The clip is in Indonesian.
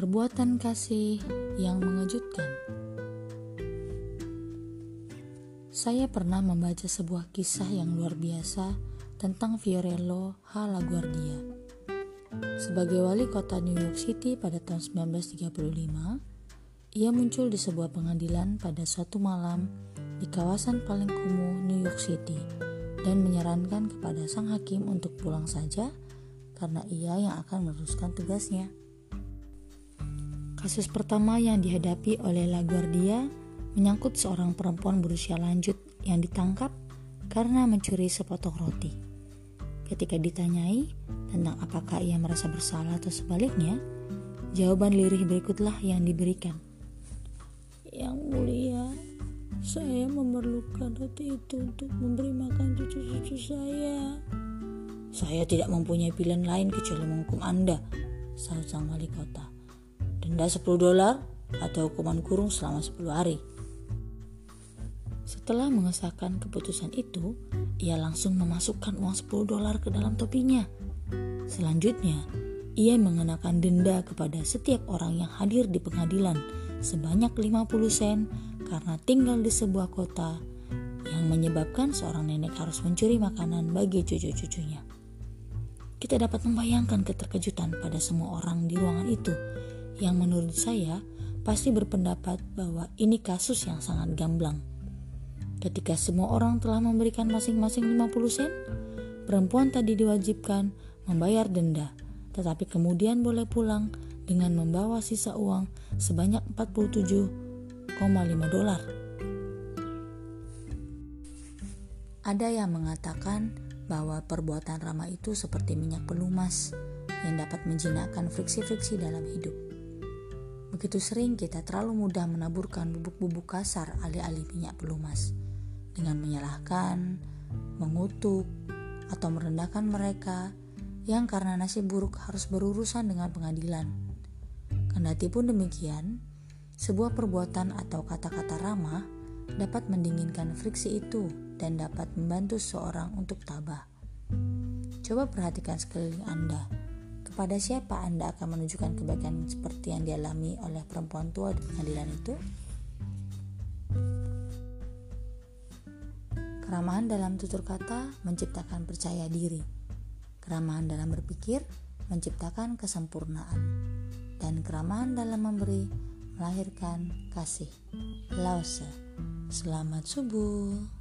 Kekuatan kasih yang mengejutkan. Saya pernah membaca sebuah kisah yang luar biasa tentang Fiorello H. LaGuardia. Sebagai wali kota New York City pada tahun 1935, ia muncul di sebuah pengadilan pada suatu malam di kawasan paling kumuh New York City dan menyarankan kepada sang hakim untuk pulang saja karena ia yang akan meneruskan tugasnya. Kasus pertama yang dihadapi oleh LaGuardia menyangkut seorang perempuan berusia lanjut yang ditangkap karena mencuri sepotong roti. Ketika ditanyai tentang apakah ia merasa bersalah atau sebaliknya, jawaban lirih berikutlah yang diberikan. Yang mulia, saya memerlukan roti itu untuk memberi makan cucu-cucu saya. Saya tidak mempunyai pilihan lain kecuali menghukum Anda, sahut sang wali kota denda 10 dolar atau hukuman kurung selama 10 hari. Setelah mengesahkan keputusan itu, ia langsung memasukkan uang 10 dolar ke dalam topinya. Selanjutnya, ia mengenakan denda kepada setiap orang yang hadir di pengadilan sebanyak 50 sen karena tinggal di sebuah kota yang menyebabkan seorang nenek harus mencuri makanan bagi cucu-cucunya. Kita dapat membayangkan keterkejutan pada semua orang di ruangan itu yang menurut saya pasti berpendapat bahwa ini kasus yang sangat gamblang. Ketika semua orang telah memberikan masing-masing 50 sen, perempuan tadi diwajibkan membayar denda, tetapi kemudian boleh pulang dengan membawa sisa uang sebanyak 47,5 dolar. Ada yang mengatakan bahwa perbuatan ramah itu seperti minyak pelumas yang dapat menjinakkan friksi-friksi dalam hidup. Begitu sering kita terlalu mudah menaburkan bubuk-bubuk kasar alih-alih minyak pelumas dengan menyalahkan, mengutuk, atau merendahkan mereka yang karena nasib buruk harus berurusan dengan pengadilan. Kendati pun demikian, sebuah perbuatan atau kata-kata ramah dapat mendinginkan friksi itu dan dapat membantu seorang untuk tabah. Coba perhatikan sekeliling Anda kepada siapa Anda akan menunjukkan kebaikan seperti yang dialami oleh perempuan tua di pengadilan itu? Keramahan dalam tutur kata menciptakan percaya diri. Keramahan dalam berpikir menciptakan kesempurnaan. Dan keramahan dalam memberi melahirkan kasih. Lause. Selamat subuh.